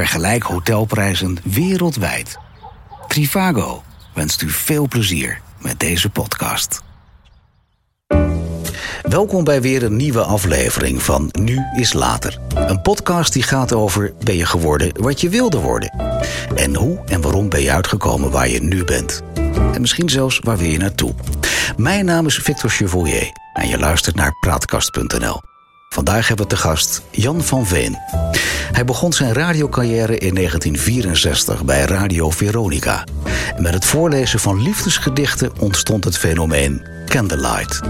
Vergelijk hotelprijzen wereldwijd. Trivago wenst u veel plezier met deze podcast. Welkom bij weer een nieuwe aflevering van Nu is Later. Een podcast die gaat over ben je geworden wat je wilde worden? En hoe en waarom ben je uitgekomen waar je nu bent? En misschien zelfs waar wil je naartoe? Mijn naam is Victor Chevoyer en je luistert naar Praatkast.nl. Vandaag hebben we te gast Jan van Veen. Hij begon zijn radiocarrière in 1964 bij Radio Veronica. Met het voorlezen van liefdesgedichten ontstond het fenomeen Candlelight.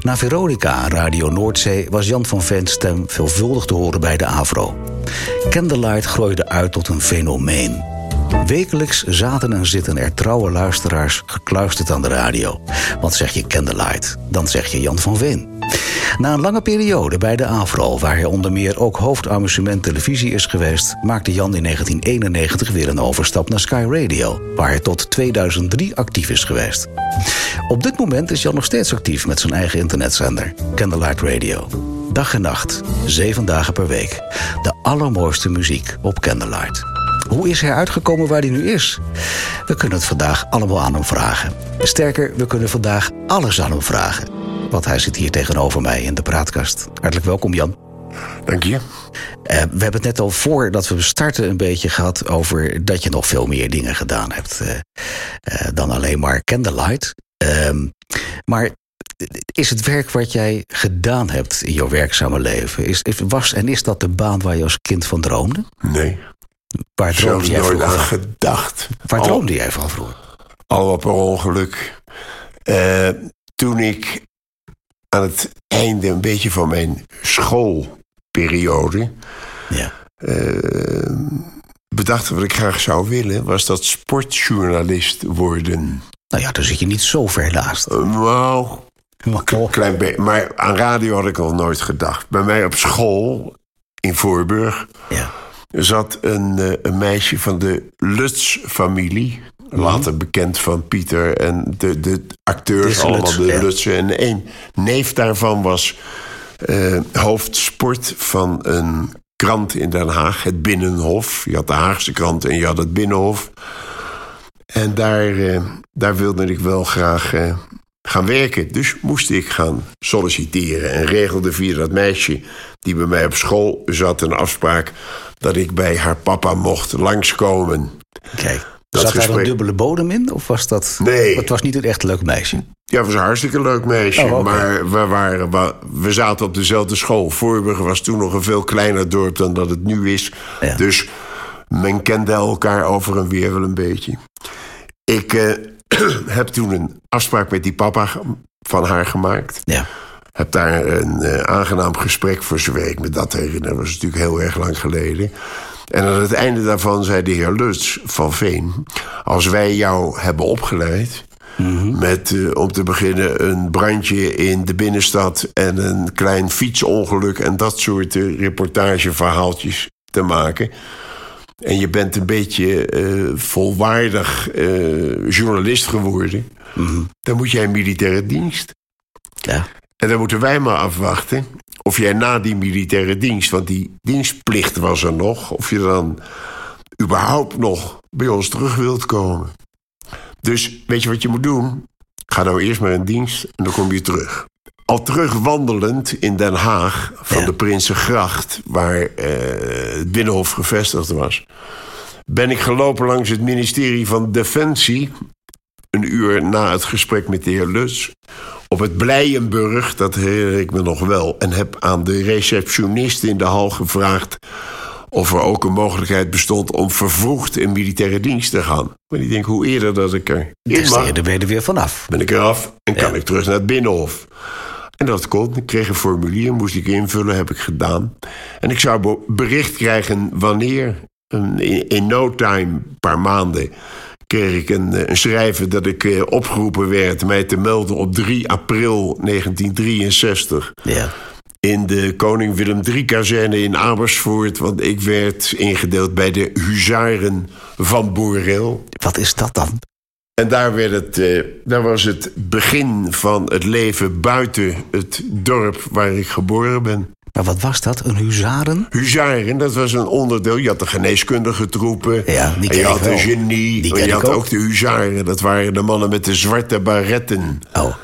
Na Veronica Radio Noordzee was Jan van Veens stem veelvuldig te horen bij de AVRO. Candlelight groeide uit tot een fenomeen. Wekelijks zaten en zitten er trouwe luisteraars gekluisterd aan de radio. Want zeg je Candlelight, dan zeg je Jan van Veen. Na een lange periode bij de AVRO, waar hij onder meer ook hoofdamusement televisie is geweest, maakte Jan in 1991 weer een overstap naar Sky Radio, waar hij tot 2003 actief is geweest. Op dit moment is Jan nog steeds actief met zijn eigen internetzender, Candlelight Radio. Dag en nacht, zeven dagen per week. De allermooiste muziek op Candlelight. Hoe is hij uitgekomen waar hij nu is? We kunnen het vandaag allemaal aan hem vragen. Sterker, we kunnen vandaag alles aan hem vragen. Want hij zit hier tegenover mij in de praatkast. Hartelijk welkom, Jan. Dank je. Uh, we hebben het net al voordat we starten een beetje gehad over dat je nog veel meer dingen gedaan hebt uh, uh, dan alleen maar Candlelight. Ehm, maar is het werk wat jij gedaan hebt in jouw werkzame leven, is, was en is dat de baan waar je als kind van droomde? Nee. Waar droomde jij nooit vroeger? aan gedacht. Waar Al- droomde jij van vroeger? Allemaal per ongeluk. Eh, toen ik aan het einde een beetje van mijn schoolperiode Ja. eh, bedacht wat ik graag zou willen, was dat sportjournalist worden. Nou ja, dan zit je niet zo ver naast. Eh, Nou, Maar klopt. klein beetje. Maar aan radio had ik al nooit gedacht. Bij mij op school in Voorburg Ja. zat een, eh, een meisje van de Lutz-familie. Later bekend van Pieter en de, de acteurs, allemaal de ja. Lutsen. En één neef daarvan was eh, hoofdsport van een krant in Den Haag, het Binnenhof. Je had de Haagse krant en je had het Binnenhof. En daar, eh, daar wilde ik wel graag eh, gaan werken. Dus moest ik gaan solliciteren. En regelde via dat meisje die bij mij op school zat een afspraak... dat ik bij haar papa mocht langskomen. Kijk. Dat Zat daar een gesprek- dubbele bodem in? Of was dat... Nee. Het was niet een echt leuk meisje. Ja, het was een hartstikke leuk meisje. Oh. Maar we, waren, we, we zaten op dezelfde school. Voorburg was toen nog een veel kleiner dorp dan dat het nu is. Ja. Dus men kende elkaar over en weer wel een beetje. Ik eh, heb toen een afspraak met die papa van haar gemaakt. Ja. Heb daar een eh, aangenaam gesprek voor zover ik me dat herinner. Dat was natuurlijk heel erg lang geleden. En aan het einde daarvan zei de heer Lutz van Veen... als wij jou hebben opgeleid... met eh, om te beginnen een brandje in de binnenstad... en een klein fietsongeluk en dat soort eh, reportageverhaaltjes te maken... en je bent een beetje eh, volwaardig journalist geworden... dan moet jij militaire dienst. Ja. En dan moeten wij maar afwachten of jij na die militaire dienst, want die dienstplicht was er nog, of je dan überhaupt nog bij ons terug wilt komen. Dus weet je wat je moet doen? Ga nou eerst maar in dienst en dan kom je terug. Al terugwandelend in Den Haag van Ja. de Prinsengracht, waar eh, het Binnenhof gevestigd was, ben ik gelopen langs het ministerie van Defensie een uur na het gesprek met de heer Lutz op het Blijenburg, dat herinner ik me nog wel. En heb aan de receptionist in de hal gevraagd of er ook een mogelijkheid bestond om vervroegd in militaire dienst te gaan. Maar ik denk, hoe eerder dat ik er Des te eerder ben je er weer vanaf. ben ik eraf en kan Ja. ik terug naar het Binnenhof. En dat kon. Ik kreeg een formulier, moest ik invullen, heb ik gedaan. En ik zou be- bericht krijgen wanneer. In, in no time, een paar maanden, kreeg ik een, eh, een schrijven dat ik eh, opgeroepen werd mij te melden op 3 april 1963 Ja. in de Koning Willem III-kazerne in Amersfoort. Want ik werd ingedeeld bij de huzaren van Boereel. Wat is dat dan? En daar, werd het, eh, daar was het begin van het leven buiten het dorp waar ik geboren ben. Maar wat was dat? Een huzaren? Huzaren, dat was een onderdeel. Je had de geneeskundige troepen. Ja, die en je ik had wel. de genie. Die en je had ook. ook de huzaren. Dat waren de mannen met de zwarte baretten. Oh,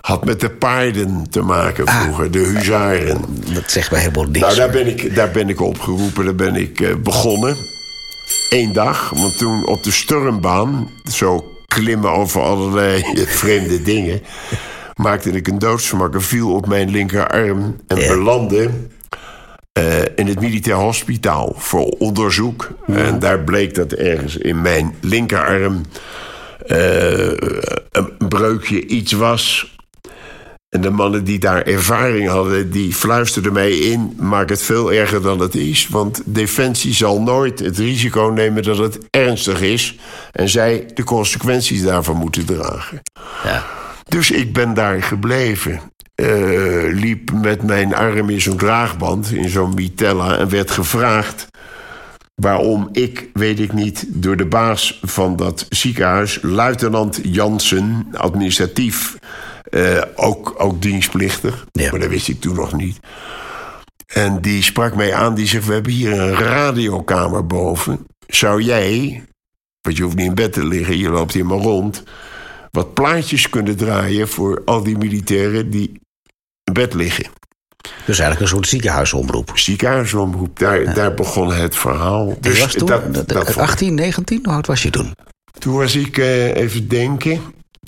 Had met de paarden te maken Ah. vroeger, de huzaren. dat zegt mij helemaal niks. Nou, daar ben ik, daar ben ik opgeroepen, daar ben ik eh, begonnen. Eén dag, want toen op de stormbaan, zo klimmen over allerlei vreemde dingen, maakte ik een doodsvermak en viel op mijn linkerarm en Ja. belandde eh, in het militair hospitaal voor onderzoek. En daar bleek dat ergens in mijn linkerarm eh, een breukje iets was. En de mannen die daar ervaring hadden, die fluisterden mij in... maak het veel erger dan het is. Want Defensie zal nooit het risico nemen dat het ernstig is... en zij de consequenties daarvan moeten dragen. Ja. Dus ik ben daar gebleven. Eh, liep met mijn arm in zo'n draagband, in zo'n mitella... en werd gevraagd waarom ik, weet ik niet... door de baas van dat ziekenhuis, luitenant Jansen, administratief... eh, ook, ook dienstplichtig, Ja. maar dat wist ik toen nog niet... En die sprak mij aan, die zegt... we hebben hier een radiokamer boven. Zou jij, want je hoeft niet in bed te liggen... je loopt hier maar rond... wat plaatjes kunnen draaien voor al die militairen... die in bed liggen. Dus eigenlijk een soort ziekenhuisomroep. Ziekenhuisomroep, daar, daar begon het verhaal. Dus was toen dat, dat- dat vond ik- 18, 19? Hoe oud was je toen? toen was ik, eh, even denken...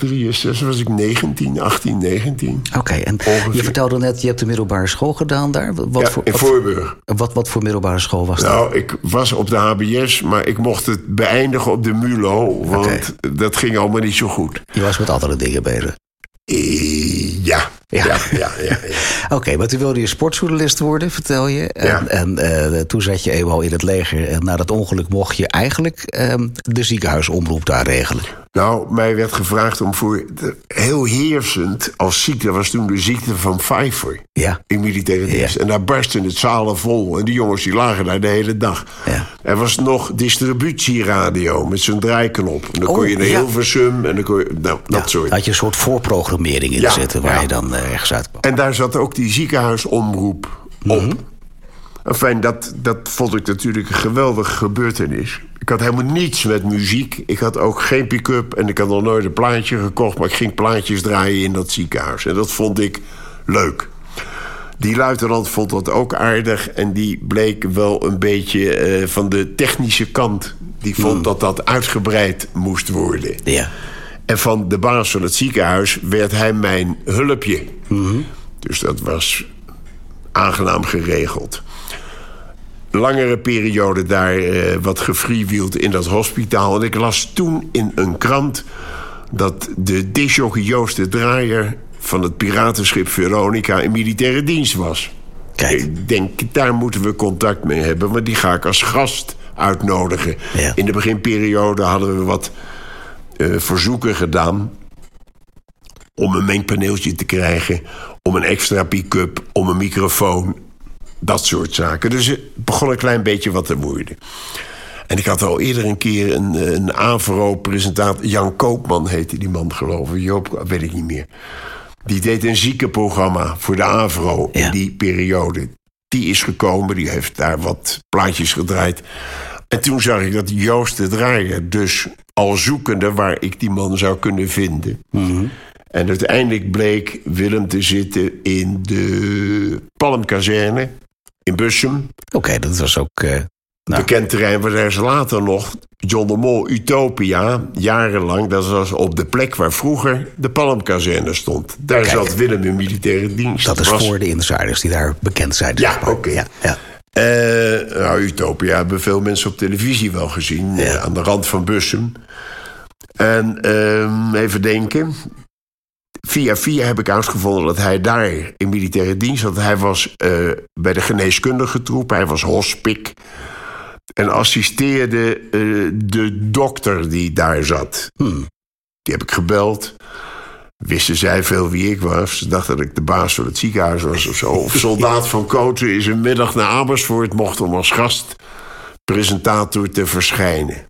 63 was ik 19, 18, 19. Oké, en Ongeveer. je vertelde net, je hebt de middelbare school gedaan daar. Wat, ja, voor, in Voorburg. wat, wat voor middelbare school was dat? Nou, ik was op de HBS, maar ik mocht het beëindigen op de MULO... want dat ging allemaal niet zo goed. Je was met andere dingen bezig. Eh, ja. Ja. Ja. Ja, ja, ja, Oké, maar toen wilde je sportjournalist worden, vertel je. En, en eh, toen zat je eenmaal in het leger. En na dat ongeluk mocht je eigenlijk ehm, de ziekenhuisomroep daar regelen. Nou, mij werd gevraagd om voor... De, heel heersend als ziekte was toen de ziekte van Pfeiffer. Ja. In militaire dienst. Ja. En daar barstten het zalen vol. En die jongens die lagen daar de hele dag. Ja. Er was nog distributieradio met zo'n draaiknop. En dan Oh, kon je naar ja. Hilversum en dan kon je... Nou, dat soort. Had je een soort voorprogrammering in zitten waar je dan eh, ergens uitkwam. En daar zat ook die ziekenhuisomroep op. Enfin, dat, dat vond ik natuurlijk een geweldige gebeurtenis. Ik had helemaal niets met muziek. Ik had ook geen pick-up en ik had nog nooit een plaatje gekocht... maar ik ging plaatjes draaien in dat ziekenhuis. En dat vond ik leuk. Die luitenant vond dat ook aardig... en die bleek wel een beetje eh, van de technische kant. Die vond Mhm. dat dat uitgebreid moest worden. Ja. En van de baas van het ziekenhuis werd hij mijn hulpje. Dus dat was aangenaam geregeld. Langere periode daar eh, wat gefreewield in dat hospitaal. En ik las toen in een krant dat de disjockey Joost de Draaier... van het piratenschip Veronica in militaire dienst was. Kijk. Ik denk, daar moeten we contact mee hebben... want die ga ik als gast uitnodigen. Ja. In de beginperiode hadden we wat eh, verzoeken gedaan om een mengpaneeltje te krijgen, om een extra pick-up, om een microfoon, dat soort zaken. Dus het begon een klein beetje wat te worden. En ik had al eerder een keer een, eh, een AVRO-presentator... Jan Koopman heette die man, geloof ik. Joop, weet ik niet meer. Die deed een ziekenprogramma voor de AVRO Ja. in die periode. Die is gekomen, die heeft daar wat plaatjes gedraaid. En toen zag ik dat Joost de Draaier dus al zoekende... waar ik die man zou kunnen vinden... En uiteindelijk bleek Willem te zitten in de Palmkazerne in Bussum. Oké, dat was ook... eh, nou, Bekend terrein waar er is later nog John de Mol Utopia, jarenlang. Dat was op de plek waar vroeger de Palmkazerne stond. Daar Kijk. zat Willem in militaire dienst. dat is was, voor de insiders die daar bekend zijn. Ja, oké. Ja, ja. Eh, nou, Utopia hebben veel mensen op televisie wel gezien. eh, aan de rand van Bussum. En ehm, even denken. Via via heb ik uitgevonden dat hij daar in militaire dienst zat. Hij was eh, bij de geneeskundige troep. Hij was hospik. En assisteerde de dokter die daar zat. Die heb ik gebeld. Wisten zij veel wie ik was. Ze dachten dat ik de baas van het ziekenhuis was of zo. Of soldaat van Koten is een middag naar Amersfoort... mocht om als gastpresentator te verschijnen.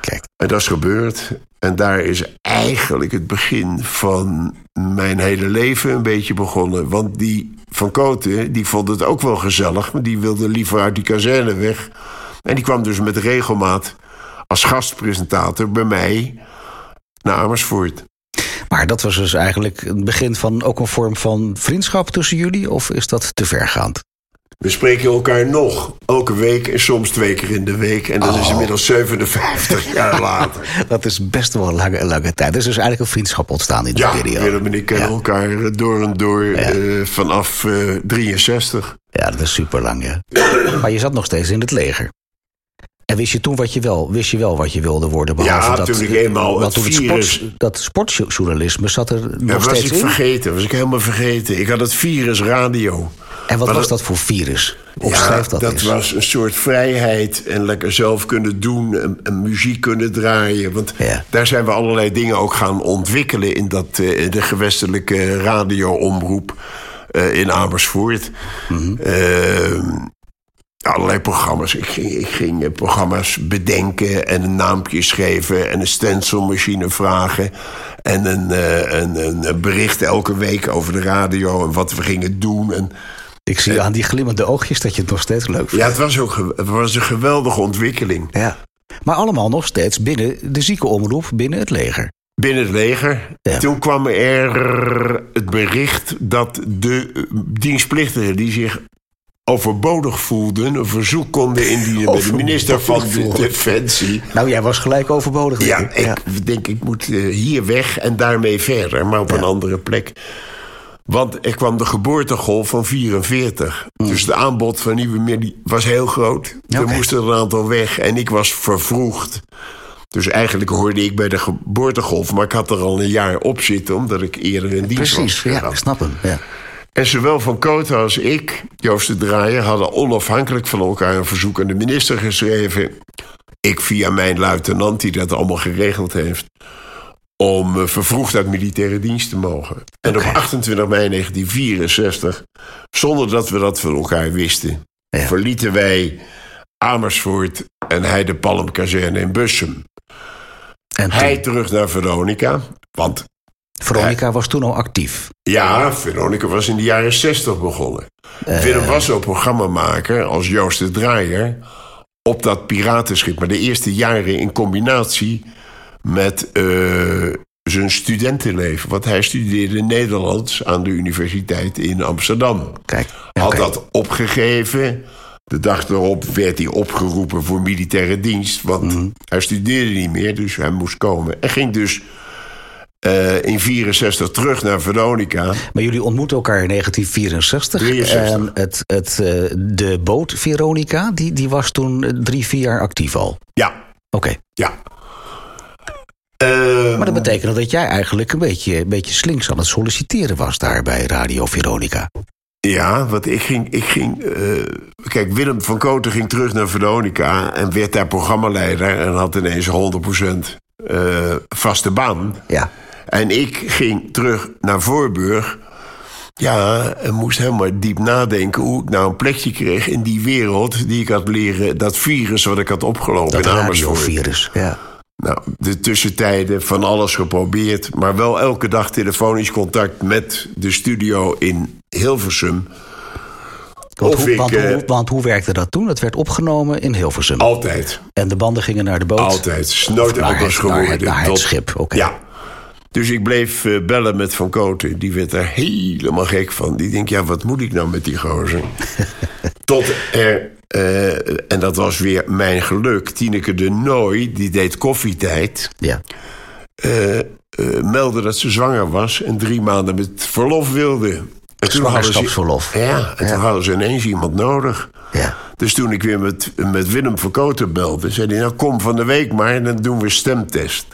Kijk. En dat is gebeurd. En daar is eigenlijk het begin van mijn hele leven een beetje begonnen. Want die van Koten, die vond het ook wel gezellig... maar die wilde liever uit die kazerne weg. En die kwam dus met regelmaat als gastpresentator bij mij naar Amersfoort. Maar dat was dus eigenlijk het begin van ook een vorm van vriendschap tussen jullie? Of is dat te vergaand? We spreken elkaar nog elke week en soms twee keer in de week. En dat is Oh. inmiddels 57 jaar later. Dat is best wel een lange, lange tijd. Dus er is eigenlijk een vriendschap ontstaan in die Ja, periode. Willem en ik kennen Ja. elkaar door en door eh, vanaf eh 63. Ja, dat is super lang, ja. Maar je zat nog steeds in het leger. En wist je toen wat je wel, wist je wel wat je wilde worden? Behalve Ja, dat, toen ik eenmaal het virus- dat sportjournalisme zat er Ja, nog was steeds ik in. vergeten, was ik helemaal vergeten. Ik had het virus radio. En wat Maar was dat- dat voor virus? Omschrijf dat, dat eens. was een soort vrijheid en lekker zelf kunnen doen en, en muziek kunnen draaien. Want Ja. daar zijn we allerlei dingen ook gaan ontwikkelen in dat, eh, de gewestelijke radioomroep eh, in Amersfoort. Ehm, allerlei programma's. Ik ging, ik ging eh, programma's bedenken en een naampje schrijven en een stencilmachine vragen. En een, eh, een, een bericht elke week over de radio en wat we gingen doen. En, Ik zie aan die glimmende oogjes dat je het nog steeds leuk vindt. ja, het was, ook, het was een geweldige ontwikkeling. Ja. Maar allemaal nog steeds binnen de ziekenomroep, binnen het leger. Binnen het leger. Ja. Toen kwam er het bericht dat de eh, dienstplichtigen die zich overbodig voelden... een verzoek konden indienen bij de minister van de. Defensie. Nou, jij was gelijk overbodig. Ja, ik. denk ik moet eh, hier weg en daarmee verder, maar op een andere plek. Want er kwam de geboortegolf van 44. Dus de aanbod van nieuwe middelen was heel groot. Er Oké. moesten er een aantal weg en ik was vervroegd. Dus eigenlijk hoorde ik bij de geboortegolf, maar ik had er al een jaar op zitten omdat ik eerder in dienst Precies, was. ja, gegaan. ik snap hem. Ja. En zowel Van Kooten als ik, Joost de Draaier, hadden onafhankelijk van elkaar een verzoek aan de minister geschreven. Ik via mijn luitenant, die dat allemaal geregeld heeft. Om eh, vervroegd uit militaire dienst te mogen. En op 28 mei 1964, zonder dat we dat van elkaar wisten, Ja. verlieten wij Amersfoort en hij de Palmkazerne in Bussum. En Hij terug naar Veronica, want Veronica was toen al actief. Ja, Veronica was in de jaren 60 begonnen. Willem was ook programmamaker als Joost de Draaier op dat piratenschip. Maar de eerste jaren in combinatie met eh, zijn studentenleven. Want hij studeerde Nederlands aan de universiteit in Amsterdam. Kijk, Had dat opgegeven. De dag erop werd hij opgeroepen voor militaire dienst. Want Mhm. hij studeerde niet meer, dus hij moest komen. En ging dus eh, in 64 terug naar Veronica. Maar jullie ontmoeten elkaar in 1964. 63. En het, het, eh, de boot Veronica, die, die was toen eh, drie, vier jaar actief al. Ja, Oké. ja. Ehm, Maar dat betekende dat jij eigenlijk een beetje, een beetje slinks aan het solliciteren was daar bij Radio Veronica. Ja, want ik ging. Ik ging kijk, Willem van Koten ging terug naar Veronica en werd daar programmaleider en had ineens 100% eh, vaste baan. Ja. En ik ging terug naar Voorburg. Ja, en moest helemaal diep nadenken hoe ik nou een plekje kreeg in die wereld die ik had leren, dat virus wat ik had opgelopen Dat in Amersfoort. radiovirus. Ja. Nou, de tussentijden van alles geprobeerd, maar wel elke dag telefonisch contact met de studio in Hilversum. Want, hoe, ik, want, eh, hoe, want hoe werkte dat toen? Het werd opgenomen in Hilversum. Altijd, En de banden gingen naar de boot? altijd. Naar anders naar het- geworden. naar het Tot- schip, oké. Ja. Dus ik bleef eh, bellen met Van Koten. Die werd daar helemaal gek van. Die denkt, ja, wat moet ik nou met die gozer? Tot er, eh, en dat was weer mijn geluk... Tineke de Nooi, die deed koffietijd... Ja. eh, meldde dat ze zwanger was... en drie maanden met verlof wilde. En toen ze- Zwangerschapsverlof. Ja, en toen hadden ze ineens iemand nodig. Ja. Dus toen ik weer met, met Willem van Koten belde, zei hij: Nou, kom van de week maar en dan doen we stemtest.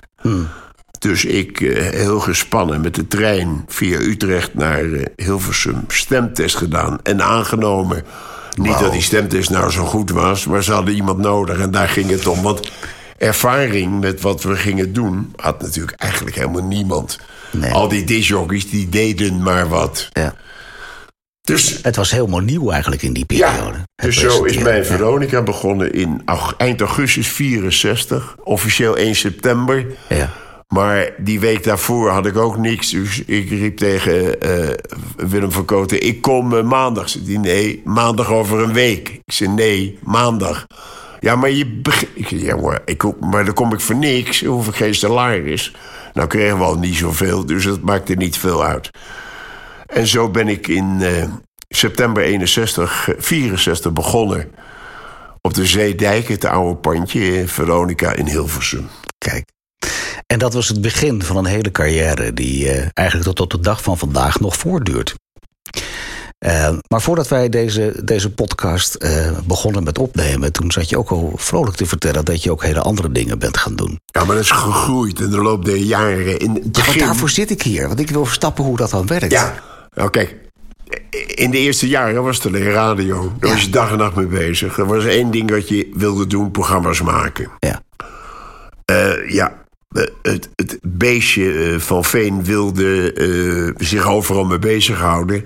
Dus ik, eh, heel gespannen, met de trein via Utrecht naar eh, Hilversum, stemtest gedaan en aangenomen. Niet dat die stemtest nou zo goed was, maar ze hadden iemand nodig en daar ging het om. Want ervaring met wat we gingen doen had natuurlijk eigenlijk helemaal niemand. Nee. Al die disjockeys die deden maar wat. ja. Dus, Het was helemaal nieuw eigenlijk in die periode. ja, dus zo is mijn Ja. Veronica begonnen in eind augustus 64. Officieel 1 september. Ja. Maar die week daarvoor had ik ook niks. Dus ik riep tegen eh, Willem van Koten... ik kom eh, maandag. Zei die, nee, maandag over een week. Ik zei, nee, maandag. Ja, maar je... beg- Ik zei, maar, maar dan kom ik voor niks. Dan hoef ik geen salaris. Nou kregen we al niet zoveel, dus dat maakte niet veel uit. En zo ben ik in eh, september 61, eh, 64 begonnen... op de Zeedijk, het oude pandje, Veronica in Hilversum. Kijk. En dat was het begin van een hele carrière die eh, eigenlijk tot op de dag van vandaag nog voortduurt. Eh, maar voordat wij deze, deze podcast eh, begonnen met opnemen, toen zat je ook al vrolijk te vertellen dat je ook hele andere dingen bent gaan doen. Ja, maar dat is gegroeid in de loop der jaren. In het begin... daarvoor zit ik hier, want ik wil verstappen hoe dat dan werkt. Ja, nou kijk. In de eerste jaren was het alleen radio. Daar Ja. was je dag en nacht mee bezig. Er was één ding wat je wilde doen, programma's maken. Ja. Ja, het, het beestje eh, van Veen wilde eh, zich overal mee bezighouden.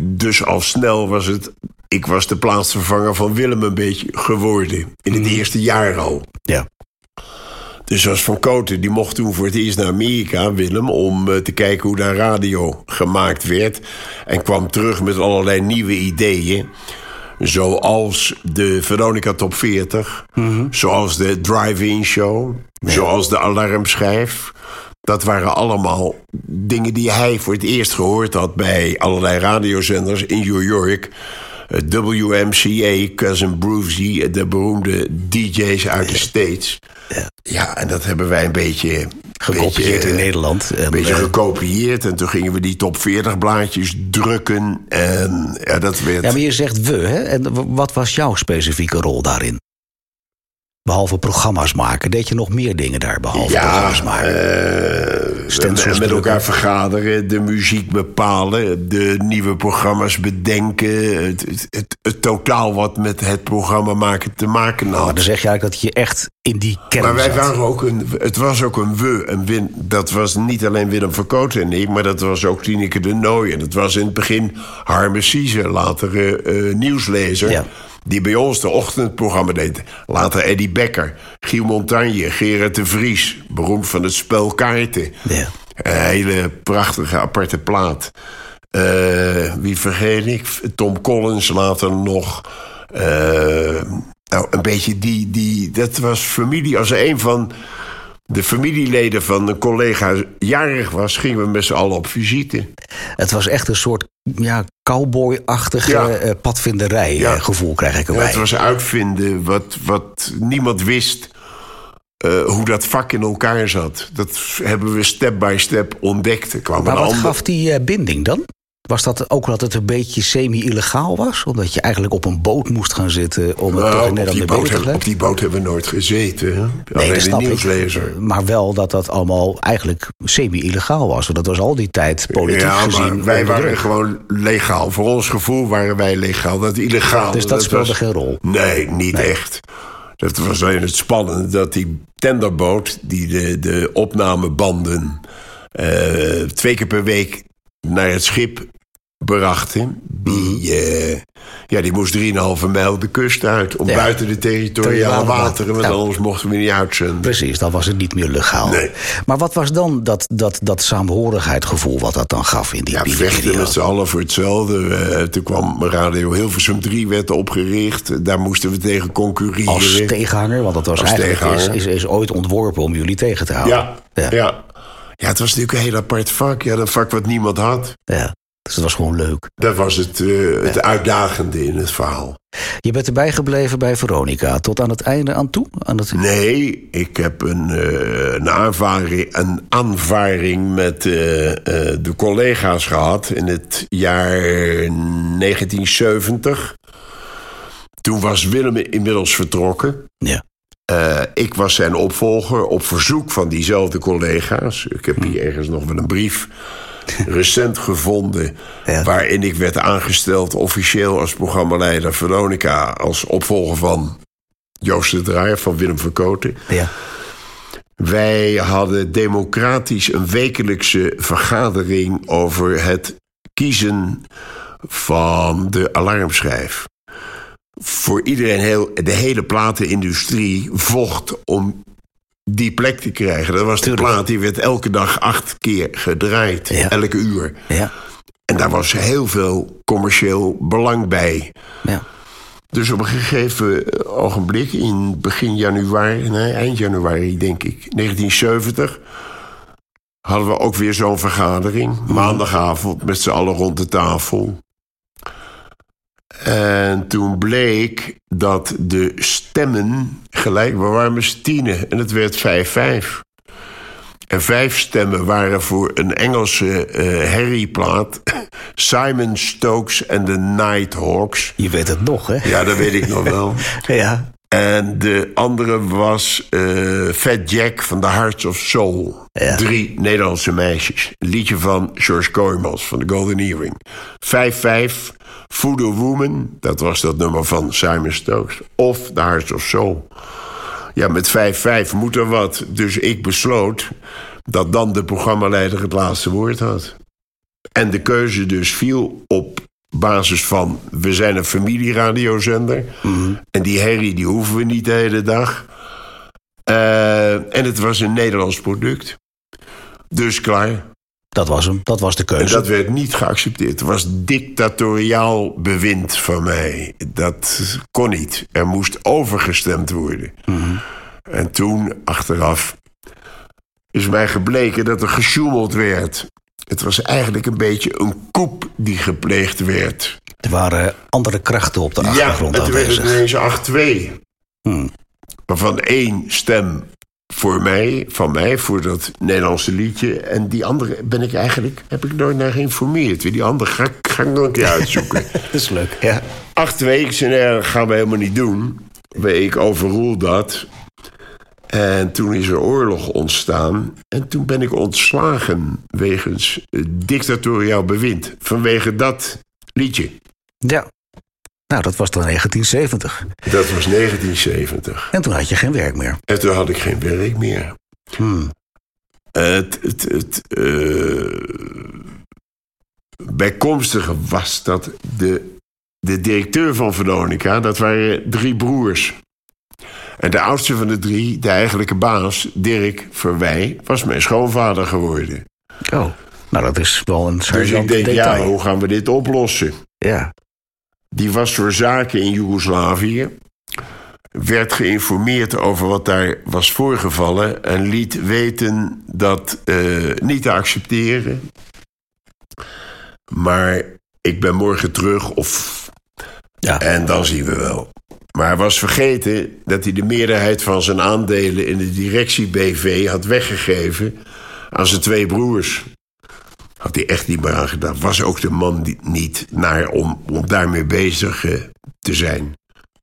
Dus al snel was het... Ik was de plaatsvervanger van Willem een beetje geworden. In het eerste jaar al. ja. Dus als Van Koten, die mocht toen voor het eerst naar Amerika, Willem... om eh, te kijken hoe daar radio gemaakt werd. En kwam terug met allerlei nieuwe ideeën. Zoals de Veronica Top 40. Zoals de Drive-In Show. Zoals de Alarmschijf. Dat waren allemaal dingen die hij voor het eerst gehoord had... bij allerlei radiozenders in New York... WMCA, Cousin Brucey, de beroemde DJ's uit de States. Ja, en dat hebben wij een beetje... Gekopieerd beetje, in Nederland. En, Een beetje eh, gekopieerd. En toen gingen we die top 40 blaadjes drukken. En ja, dat werd... ja, maar je zegt we, hè? En wat was jouw specifieke rol daarin? Behalve programma's maken, deed je nog meer dingen daar behalve programma's maken? Stencils met drukken. elkaar vergaderen, de muziek bepalen, de nieuwe programma's bedenken. Het, het, het, het totaal wat met het programma maken te maken had. Maar dan zeg je eigenlijk dat je echt in die kern Maar wij zat. waren ook een. Het was ook een we. Een win, dat was niet alleen Willem Verkoten en ik, maar dat was ook Tineke de Nooy. En dat was in het begin Harme Sieze, later eh, nieuwslezer. Ja. Die bij ons de ochtendprogramma deed. Later Eddie Becker, Giel Montagne, Gerard de Vries. Beroemd van het spel kaarten. Ja. Een hele prachtige aparte plaat. Eh, wie vergeet ik? Tom Collins later nog. Eh, nou, een beetje die, die... Dat was familie. Als een van de familieleden van een collega jarig was... gingen we met z'n allen op visite. Het was echt een soort ja, cowboy-achtige Ja. eh, padvinderij Ja. eh, gevoel, krijg ik Ja, erbij. het was uitvinden wat, wat niemand wist... eh, hoe dat vak in elkaar zat. Dat hebben we step by step ontdekt. Er kwam maar wat ander- gaf die binding dan? Was dat ook dat het een beetje semi-illegaal was? Omdat je eigenlijk op een boot moest gaan zitten om het Nou, toch in op, Nederland die boot hebben, op die boot hebben we nooit gezeten. Hè? Nee, dat snap nieuwslezer. ik. Maar wel dat dat allemaal eigenlijk semi-illegaal was. Want dat was al die tijd politiek ja, gezien wij waren gewoon legaal. Voor ons gevoel waren wij legaal. Dat illegaal. Dus dat speelde was- geen rol? Nee, niet echt. Dat was alleen het spannende dat die tenderboot... die de, de opnamebanden eh, twee keer per week naar het schip brachten... die, eh, ja, die moest 3,5 mijl de kust uit... om Ja. buiten de territoriale wateren... want ja. anders mochten we niet uitzenden. Precies, dan was het niet meer legaal. Nee. Maar wat was dan dat, dat, dat saamhorigheidsgevoel wat dat dan gaf in die Ja, die vechten met z'n allen voor hetzelfde. Eh, toen kwam Radio Hilversum 3 werd opgericht. Daar moesten we tegen concurreren. Als tegenhanger, want dat was Als eigenlijk is, is, is ooit ontworpen om jullie tegen te houden. ja, Ja. ja. ja. het was natuurlijk een heel apart vak. Ja, een vak wat niemand had. Ja, Dus het was gewoon leuk. Dat was het, eh, het uitdagende in het verhaal. Je bent erbij gebleven bij Veronica tot aan het einde aan toe? Aan het... Nee, ik heb een, eh, een, aanvaring, een aanvaring met eh, de collega's gehad in het jaar 1970. Toen was Willem inmiddels vertrokken. Ja. Ik was zijn opvolger op verzoek van diezelfde collega's. Ik heb hier ergens nog wel een brief recent gevonden... Ja. waarin ik werd aangesteld officieel als programmaleider Veronica... als opvolger van Joost de Draaier van Willem Verkoten. ja. Wij hadden democratisch een wekelijkse vergadering over het kiezen van de alarmschijf. Voor iedereen, heel, de hele platenindustrie vocht om die plek te krijgen. Dat was de plaat, die werd elke dag acht keer gedraaid. Ja. Elke uur. Ja, En daar was heel veel commercieel belang bij. ja. Dus op een gegeven ogenblik, in begin januari, nee, eind januari denk ik, 1970, hadden we ook weer zo'n vergadering. Maandagavond met z'n allen rond de tafel. En toen bleek dat de stemmen gelijk, waren met tienen en het werd 5-5. En vijf stemmen waren voor een Engelse eh herrieplaat. Simon Stokes en de Nighthawks. Je weet het nog, hè? Ja, dat weet ik nog wel. Ja. En de andere was eh, Fat Jack van The Hearts of Soul. Ja. Drie Nederlandse meisjes. Een liedje van George Kooijmans van The Golden Earring. 5-5, Voodoo Woman. Dat was dat nummer van Simon Stokes. Of The Hearts of Soul. Ja, met 5-5 moet er wat. Dus ik besloot dat dan de programmaleider het laatste woord had. En de keuze dus viel op basis van... we zijn een familieradiozender. En die herrie die hoeven we niet de hele dag. Eh, en het was een Nederlands product. Dus klaar. Dat was hem. Dat was de En keuze. dat werd niet geaccepteerd. Het was dictatoriaal bewind van mij. Dat kon niet. Er moest overgestemd worden. En toen, achteraf, is mij gebleken dat er gesjoemeld werd. Het was eigenlijk een beetje een koep die gepleegd werd. Er waren andere krachten op de Ja, achtergrond werd het aanwezig. ineens 8-2. Hmm. Waarvan één stem voor mij, van mij, voor dat Nederlandse liedje. En die andere ben ik eigenlijk, heb ik nooit naar geïnformeerd. Die andere ga, ik- ga ik nog een keer uitzoeken. Dat is leuk, ja. Acht weken, ik zei, nee, dat gaan we helemaal niet doen. Ik overroel dat. En toen is er oorlog ontstaan. En toen ben ik ontslagen wegens dictatoriaal bewind. Vanwege dat liedje. Ja. Nou, dat was dan 1970. Dat was 1970. En toen had je geen werk meer. En toen had ik geen werk meer. Hmm. Het, het, het eh, bijkomstige was dat de, de directeur van Veronica, dat waren drie broers. En de oudste van de drie, de eigenlijke baas, Dirk Verwij, was mijn schoonvader geworden. Oh, nou dat is wel een Dus ik denk, detail. ja, hoe gaan we dit oplossen? ja. Die was voor zaken in Joegoslavië. Werd geïnformeerd over wat daar was voorgevallen. En liet weten dat eh, niet te accepteren. Maar ik ben morgen terug of. Ja. En dan zien we wel. Maar hij was vergeten dat hij de meerderheid van zijn aandelen in de directie BV had weggegeven aan zijn twee broers. Had hij echt niet meer aan gedaan. Was ook de man die, niet naar om, om daarmee bezig eh, te zijn.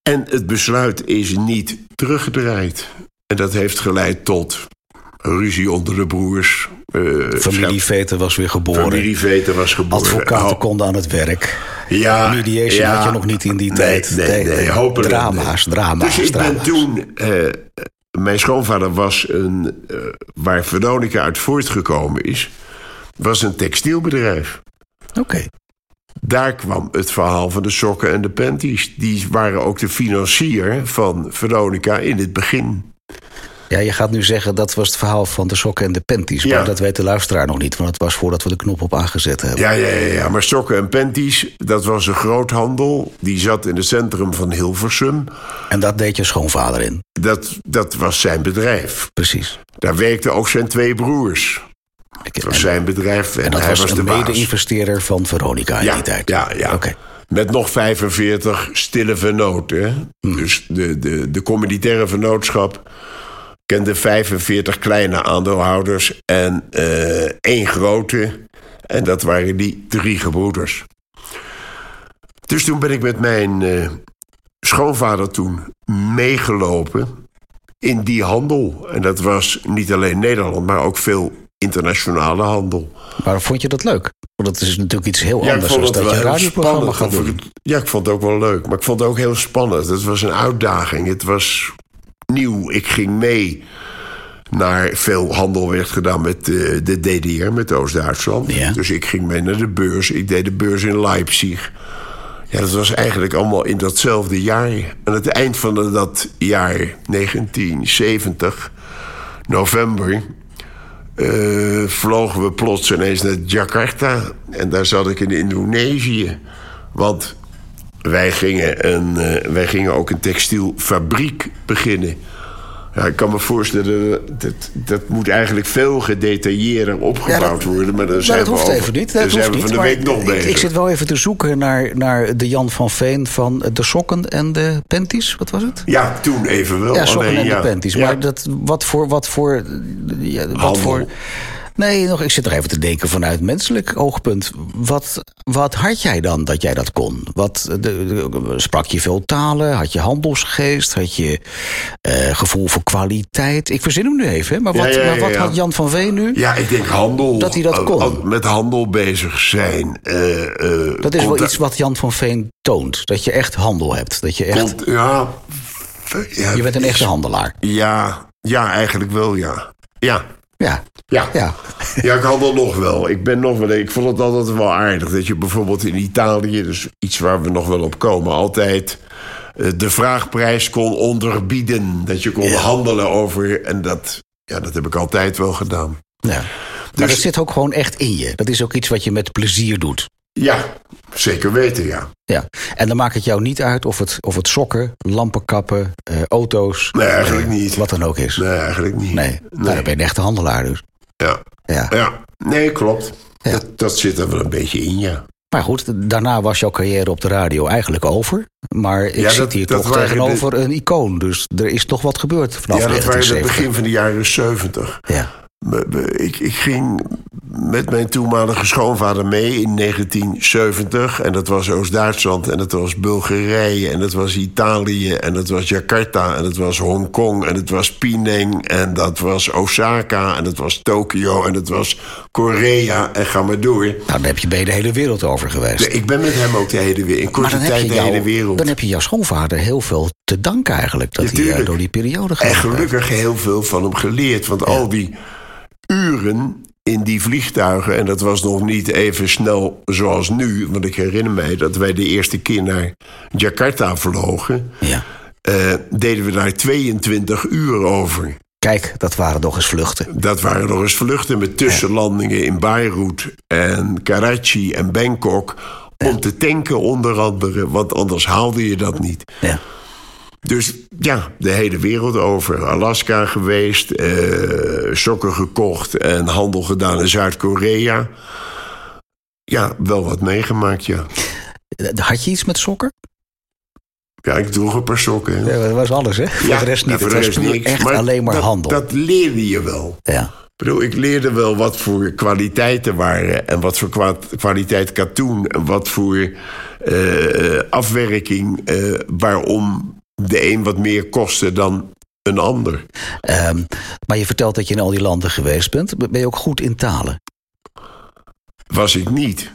En het besluit is niet teruggedraaid. En dat heeft geleid tot ruzie onder de broers. eh, Familieveten was weer geboren. Familieveten was geboren. Advocaten Ho- konden aan het werk. Ja, Mediation ja. had je nog niet in die Nee, tijd. Nee, nee, hopelijk. Drama's, drama's, Dus ik ben toen... eh, mijn schoonvader was een... eh, waar Veronica uit voortgekomen is... was een textielbedrijf. Oké. Daar kwam het verhaal van de sokken en de panties. Die waren ook de financier van Veronica in het begin. Ja, je gaat nu zeggen dat was het verhaal van de sokken en de panties. Ja. Maar dat weet de luisteraar nog niet, want het was voordat we de knop op aangezet hebben. Ja, ja, ja, ja, maar sokken en panties, dat was een groothandel. Die zat in het centrum van Hilversum. En dat deed je schoonvader in. Dat, dat was zijn bedrijf. Precies. Daar werkten ook zijn twee broers. Ik- Het was en, zijn bedrijf en, en dat hij was, was, de mede-investeerder van Veronica in Ja, die tijd. ja, ja. Oké. Met nog 45 stille vennoten. hè. Hmm. Dus de, de, de communitaire vennootschap kende 45 kleine aandeelhouders en eh, één grote. En dat waren die drie gebroeders. Dus toen ben ik met mijn eh, schoonvader toen meegelopen in die handel. En dat was niet alleen Nederland, maar ook veel internationale handel. Maar vond je dat leuk? Want dat is natuurlijk iets heel Ja, anders dan dat je radioprogramma spannend. gaat doen. ik ja, ik vond het ook wel leuk. Maar ik vond het ook heel spannend. Het was een uitdaging. Het was nieuw. Ik ging mee. naar veel handel werd gedaan met uh, de DDR, met Oost-Duitsland. Ja. Dus ik ging mee naar de beurs. Ik deed de beurs in Leipzig. Ja, dat was eigenlijk allemaal in datzelfde jaar. Aan het eind van dat jaar, 1970, november... Uh, vlogen we plots ineens naar Jakarta. En daar zat ik in Indonesië. Want wij gingen, een, uh, wij gingen ook een textielfabriek beginnen. Ja, ik kan me voorstellen, dat, dat moet eigenlijk veel gedetailleerder opgebouwd ja, dat, worden. Maar dan zijn dat we hoeft over, even niet. Dat zijn we van de week nog ik, bezig. ik zit wel even te zoeken naar, naar de Jan van Veen van de sokken en de panties. Wat was het? Ja, toen even wel. Ja, sokken alleen, en ja. de panties. Maar dat, wat voor... Wat voor, ja, wat Handel. voor Nee, nog, ik zit er even te denken vanuit menselijk oogpunt. Wat, wat had jij dan dat jij dat kon? Wat, de, de- sprak je veel talen? Had je handelsgeest? Had je eh, gevoel voor kwaliteit? Ik verzin hem nu even, maar wat, Ja, ja, maar wat had Jan van Veen nu? Ja, ik denk handel. Dat hij dat eh, kon. Met handel bezig zijn. eh, eh, Dat is wel iets wat Jan van Veen toont. Dat je echt handel hebt. Dat je echt. ja, Je bent een echte handelaar. Ja, ja, eigenlijk wel, ja. Ja, Ja. ja. Ja. Ja, ik handel nog wel. Ik ben nog wel. Ik vond het altijd wel aardig dat je bijvoorbeeld in Italië, dus iets waar we nog wel op komen, altijd eh, de vraagprijs kon onderbieden. Dat je kon Ja. handelen over. En dat, ja, dat heb ik altijd wel gedaan. ja. Maar Dus- dat zit ook gewoon echt in je. Dat is ook iets wat je met plezier doet. Ja, zeker weten, ja. Ja. En dan maakt het jou niet uit of het, of het sokken, lampenkappen, eh, auto's. Nee, eigenlijk eh, niet. Wat dan ook is. Nee, eigenlijk niet. Nee. Nou, dan ben je een echte handelaar dus. Ja. Ja. ja, nee, klopt. Ja. Dat, dat zit er wel een beetje in, ja. Maar goed, daarna was jouw carrière op de radio eigenlijk over. Maar ik Ja, zit dat- hier dat toch tegenover een icoon. Dus er is toch wat gebeurd vanaf ja, dat waren het 1970. begin van de jaren 70. Ja. Ik, ik ging met mijn toenmalige schoonvader mee in 1970. En dat was Oost-Duitsland en dat was Bulgarije en dat was Italië en dat was Jakarta en dat was Hongkong en dat was Penang en dat was Osaka en dat was Tokio en dat was Korea en ga maar door. Nou, dan heb je bij de hele wereld over geweest. Nee, Ik ben met hem ook de hele wereld, in korte tijd de hele wereld. dan heb je jouw schoonvader heel veel te danken eigenlijk. Dat hij eh, tuurlijk. door die periode En gegaan heeft. gelukkig heel veel van hem geleerd. Want al die uren in die vliegtuigen... en dat was nog niet even snel zoals nu... want ik herinner mij dat wij de eerste keer naar Jakarta vlogen... Ja. eh, deden we daar 22 uur over. Kijk, dat waren nog eens vluchten. Dat waren nog eens vluchten met tussenlandingen in Beirut en Karachi en Bangkok... om te tanken onder andere, want anders haalde je dat niet. Ja. Dus ja, de hele wereld over. Alaska geweest, eh, sokken gekocht en handel gedaan in Zuid-Korea. Ja, wel wat meegemaakt, ja. Had je iets met sokken? Ja, ik droeg een paar sokken. Ja, dat was alles, hè? Voor Ja, de rest niet. voor het was niks. echt alleen maar dat, handel. Dat leerde je wel. Ja. Ik bedoel, ik leerde wel wat voor kwaliteiten waren... en wat voor kwa- kwaliteit katoen... en wat voor eh, afwerking... eh, waarom de een wat meer kostte dan een ander. Ehm, maar je vertelt dat je in al die landen geweest bent. Ben je ook goed in talen? Was ik niet.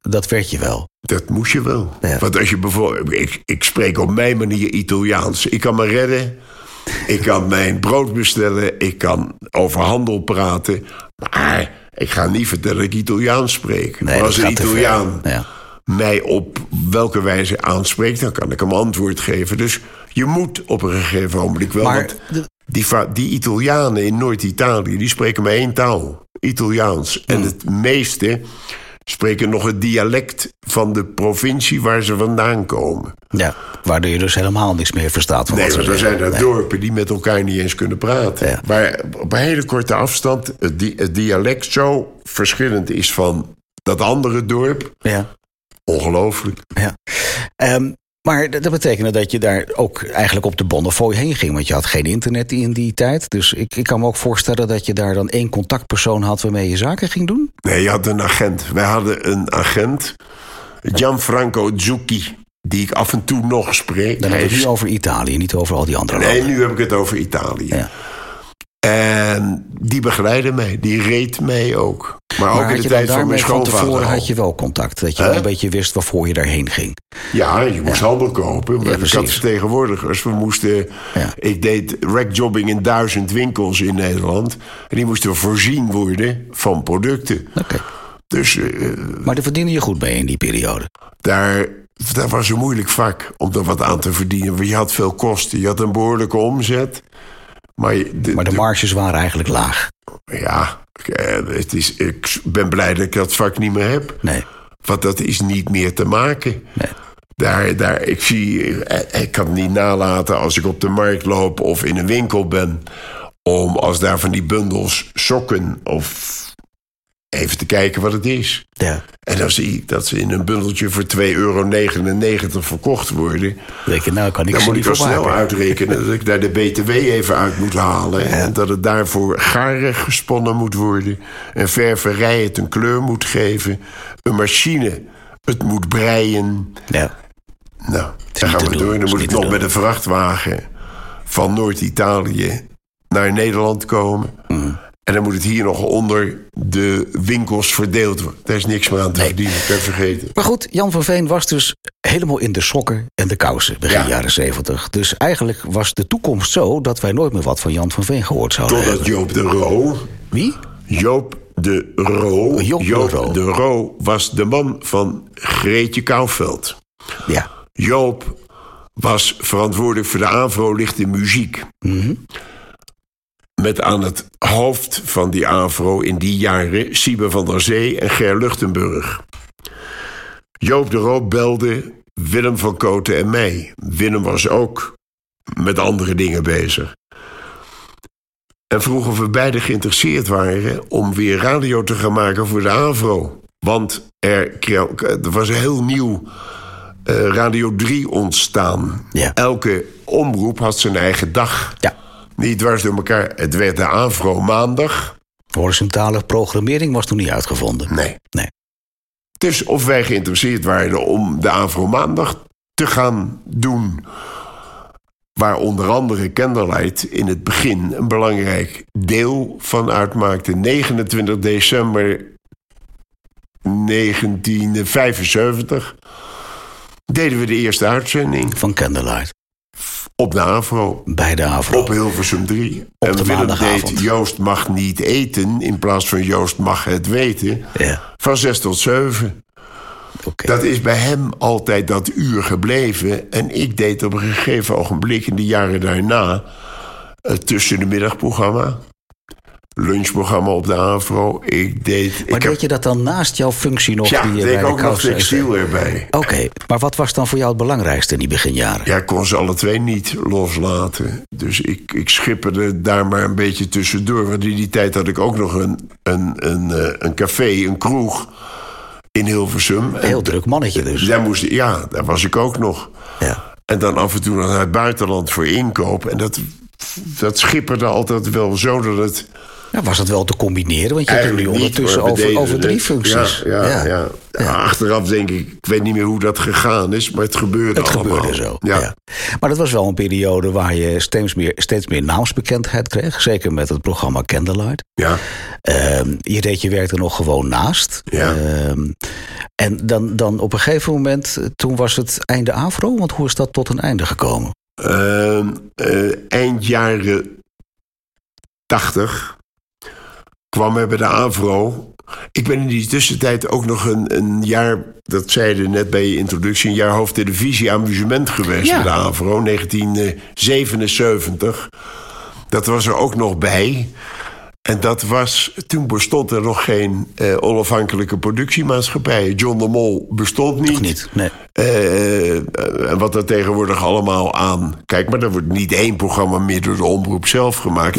Dat werd je wel. Dat moest je wel. Ja. Want als je bijvoorbeeld. Ik, ik spreek op mijn manier Italiaans. Ik kan me redden. Ik kan mijn brood bestellen. Ik kan over handel praten. Maar ik ga niet vertellen dat ik Italiaans spreek. Nee, maar als een. Italiaan Ja. Mij op welke wijze aanspreekt, dan kan ik hem antwoord geven. Dus je moet op een gegeven moment wel. Maar de- die, die Italianen in Noord-Italië, die spreken maar één taal: Italiaans. En het meeste spreken nog het dialect van de provincie waar ze vandaan komen. ja. Waardoor je dus helemaal niks meer verstaat van Nee, wat ze want er zijn er Nee. dorpen die met elkaar niet eens kunnen praten. Ja. Waar op een hele korte afstand het, di- het dialect zo verschillend is van dat andere dorp. Ja. Ongelooflijk. Ja. Ehm, maar dat betekende dat je daar ook eigenlijk op de Bonnefoy heen ging. Want je had geen internet in die tijd. Dus ik, ik kan me ook voorstellen dat je daar dan één contactpersoon had waarmee je zaken ging doen. Nee, je had een agent. Wij hadden een agent, Gianfranco Zucchi, die ik af en toe nog spreek. Dan heb je het nu over Italië, niet over al die andere Nee, landen. nu heb ik het over Italië. Ja. En die begeleidde mij, die reed mij ook. Maar ook in de tijd van mijn van schoonvader tevoren al. had je wel contact. Dat je wel een beetje wist waarvoor je daarheen ging. Ja, je moest handel kopen. Maar Ja, ik had vertegenwoordigers. We moesten, Ja. Ik deed rackjobbing in duizend winkels in Nederland. En die moesten voorzien worden van producten. Oké. Dus eh, Maar daar verdiende je goed mee in die periode. daar, dat was een moeilijk vak om er wat aan te verdienen. Want je had veel kosten. Je had een behoorlijke omzet. Maar, je- de, Maar de de- marges waren eigenlijk laag. ja, eh, het is, ik ben blij dat ik dat vak niet meer heb. Nee. Want dat is niet meer te maken. Nee. Daar, daar, ik, zie, eh, ik kan het niet nalaten als ik op de markt loop of in een winkel ben. Om als daar van die bundels sokken of even te kijken wat het is. Ja. En dan zie ik dat ze in een bundeltje voor 2,99 euro verkocht worden. Dan denk je, nou kan ik Dan moet ik al snel uitrekenen dat ik daar de BTW even uit moet halen. En dat het daarvoor garen gesponnen moet worden. Een ververij het een kleur moet geven. Een machine het moet breien. Ja. Nou, dan gaan we door. Dan moet ik nog doen. met een vrachtwagen van Noord-Italië naar Nederland komen. Mhm. En dan moet het hier nog onder de winkels verdeeld worden. Daar is niks meer aan te verdienen. Ik heb vergeten. Maar goed, Jan van Veen was dus helemaal in de sokken en de kousen begin Ja. jaren zeventig. Dus eigenlijk was de toekomst zo dat wij nooit meer wat van Jan van Veen gehoord zouden Totdat hebben. Joop de Roo Wie? Joop de Roo. Joop de Roo. de Roo was de man van Greetje Kouwveld. Ja. Joop was verantwoordelijk voor de AVRO lichte muziek. Mhm. Met aan het hoofd van die AVRO in die jaren Siebe van der Zee en Ger Luchtenburg. Joop de Roo belde Willem van Koten en mij. Willem was ook met andere dingen bezig. En vroeg of we beiden geïnteresseerd waren om weer radio te gaan maken voor de AVRO. Want er, er was een heel nieuw eh, Radio 3 ontstaan. Ja. Elke omroep had zijn eigen dag. Ja. Niet dwars door elkaar. Het werd de AVRO maandag. Horizontale programmering was toen niet uitgevonden. Nee. Nee. Dus of wij geïnteresseerd waren om de AVRO maandag te gaan doen. Waar onder andere Candlelight in het begin een belangrijk deel van uitmaakte. 29 december 1975 deden we de eerste uitzending Van Candlelight. Op de AVRO. Bij de AVRO. Op Hilversum 3. Op en de Willem deed Joost mag niet eten... in plaats van Joost mag het weten. Ja. Van 6 tot 7. Oké. Dat is bij hem altijd dat uur gebleven. En ik deed op een gegeven ogenblik in de jaren daarna... het tussen de middagprogramma. Lunchprogramma op de AVRO. Ik deed... Maar ik heb, deed je dat dan naast jouw functie nog? ja, die deed bij ik de ook nog textiel erbij. Oké, maar wat was dan voor jou het belangrijkste in die beginjaren? Ja, ik kon ze alle twee niet loslaten. Dus ik, ik schipperde daar maar een beetje tussendoor. Want in die tijd had ik ook nog een, een, een, eh, een café, een kroeg in Hilversum. En Heel druk mannetje dus. daar, moest, ja, daar was ik ook nog. Ja. En dan af en toe naar het buitenland voor inkoop. En dat, dat schipperde altijd wel zo dat het... Ja, was dat wel te combineren? Want je hebt nu ondertussen over, over drie het. functies. Ja, ja, ja. Ja, Achteraf denk ik, ik weet niet meer hoe dat gegaan is, maar het gebeurde Het allemaal. gebeurde zo. Ja. Maar dat was wel een periode waar je steeds meer, steeds meer naamsbekendheid kreeg. Zeker met het programma Candlelight. ja. Ehm, je deed je werk er nog gewoon naast. Ja. Ehm, en dan, dan op een gegeven moment, toen was het einde AVRO. Want hoe is dat tot een einde gekomen? Ehm, eh, eind jaren 80 kwam er bij de AVRO. Ik ben in die tussentijd ook nog een, een jaar, dat zeiden net bij je introductie, een jaar hoofdtelevisie amusement geweest Ja. bij de AVRO, 1977. Dat was er ook nog bij. En dat was, toen bestond er nog geen eh, onafhankelijke productiemaatschappij. John de Mol bestond niet. Niet? Nee. Eh, en wat er tegenwoordig allemaal aan. Kijk, maar er wordt niet één programma meer door de omroep zelf gemaakt. Nee.